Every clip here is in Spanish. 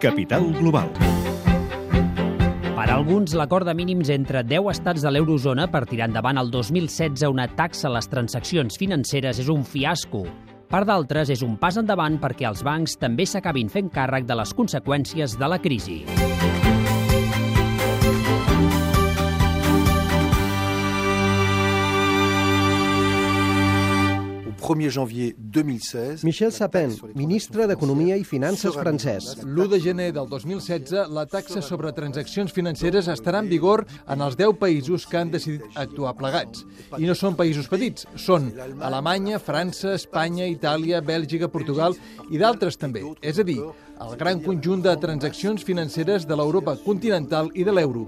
Capital Global. Per alguns, l'acord de mínims entre 10 estats de l'eurozona per tirar endavant el 2016 una taxa a les transaccions financeres és un fiasco. Per d'altres, és un pas endavant perquè els bancs també s'acabin fent càrrec de les conseqüències de la crisi. 1er janvier 2016... Michel Sapin, ministre d'Economia i Finances francès. L'1 de gener del 2016, la taxa sobre transaccions financeres estarà en vigor en els 10 països que han decidit actuar plegats. I no són països petits, són Alemanya, França, Espanya, Itàlia, Bèlgica, Portugal i d'altres també. És a dir, el gran conjunt de transaccions financeres de l'Europa continental i de l'euro.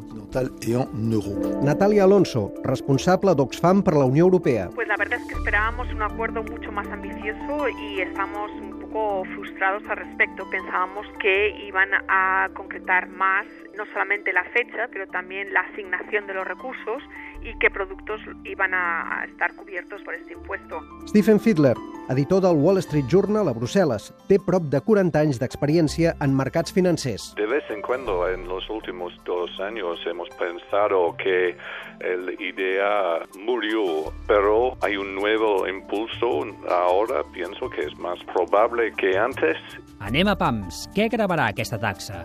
Natalia Alonso, responsable d'Oxfam per la Unió Europea. Pues la verdad es que esperábamos un acuerdo mucho más ambicioso y estamos un poco frustrados al respecto. Pensábamos que iban a concretar más no solamente la fecha, pero también la asignación de los recursos y qué productos iban a estar cubiertos por este impuesto. Stephen Fiedler, editor del Wall Street Journal a Brussel·les, té prop de 40 anys d'experiència en mercats financers. De vez en cuando en los últimos dos años hemos pensado que la idea murió, pero hay un nuevo impulso. Ahora pienso que es más probable que antes. Anem a PAMS. Què gravarà aquesta taxa?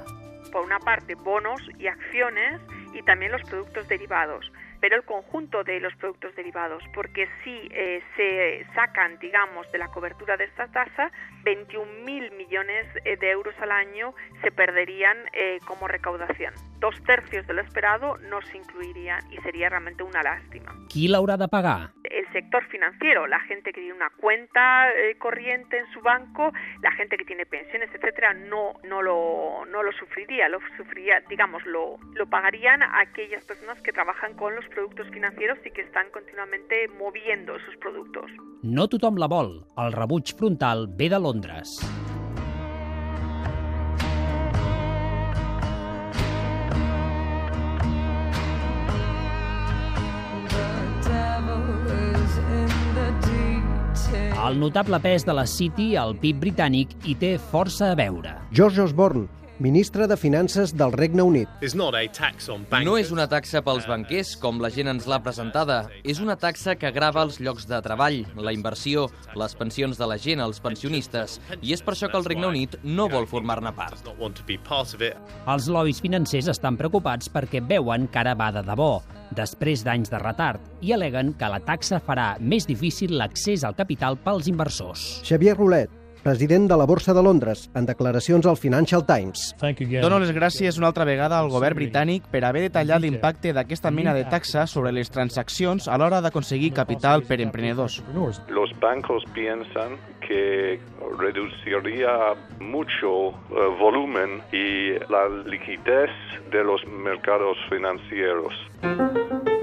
Por una parte, bonos y acciones y también los productos derivados pero el conjunto de los productos derivados, porque si eh, se sacan, digamos, de la cobertura de esta tasa, 21.000 millones eh, de euros al año se perderían eh, como recaudación. Dos tercios de lo esperado no se incluirían y sería realmente una lástima. Qui l'haurà de pagar? El sector financiero, la gente que tiene una cuenta eh, corriente en su banco, la gente que tiene pensiones, etcétera, no, no, lo, no lo sufriría, lo sufriría, digamos, lo, pagarían aquellas personas que trabajan con los productos financieros y que están continuamente moviendo sus productos. No tothom la vol. El rebuig frontal ve Londres. El notable pes de la City al PIB britànic hi té força a veure. George Osborne, ministre de Finances del Regne Unit. No és una taxa pels banquers, com la gent ens l'ha presentada. És una taxa que grava els llocs de treball, la inversió, les pensions de la gent, els pensionistes. I és per això que el Regne Unit no vol formar-ne part. Els lobbies financers estan preocupats perquè veuen que ara va de debò, després d'anys de retard, i aleguen que la taxa farà més difícil l'accés al capital pels inversors. Xavier Rolet, president de la Borsa de Londres, en declaracions al Financial Times. Dono les gràcies una altra vegada al govern britànic per haver detallat l'impacte d'aquesta mena de taxa sobre les transaccions a l'hora d'aconseguir capital per emprenedors. Los bancos piensan que reduciría mucho uh, volumen y la liquidez de los mercados financieros.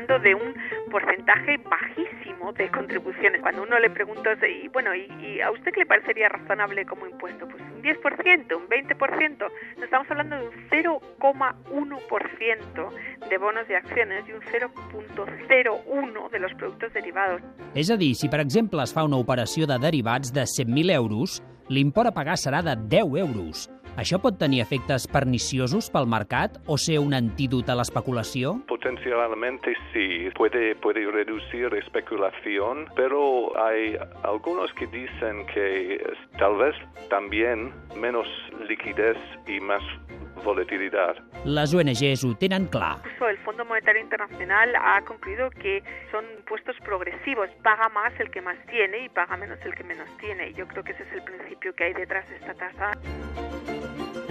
Hablando de un porcentaje bajísimo de contribuciones. Cuando uno le pregunta, y bueno, ¿y, ¿y, a usted qué le parecería razonable como impuesto? Pues un 10%, un 20%. Estamos hablando de un 0,1% de bonos y acciones y un 0,01 de los productos derivados. És a dir, si per exemple es fa una operació de derivats de 100.000 euros, l'import a pagar serà de 10 euros. Això pot tenir efectes perniciosos pel mercat o ser un antídot a l'especulació? Potencialmente sí, puede, puede reducir especulación, pero hay algunos que dicen que tal vez también menos liquidez y más volatilidad. Les ONGs ho tenen clar. El Fondo Monetario Internacional ha concluido que son impuestos progresivos. Paga más el que más tiene y paga menos el que menos tiene. Y yo creo que ese es el principio que hay detrás de esta tasa. 何?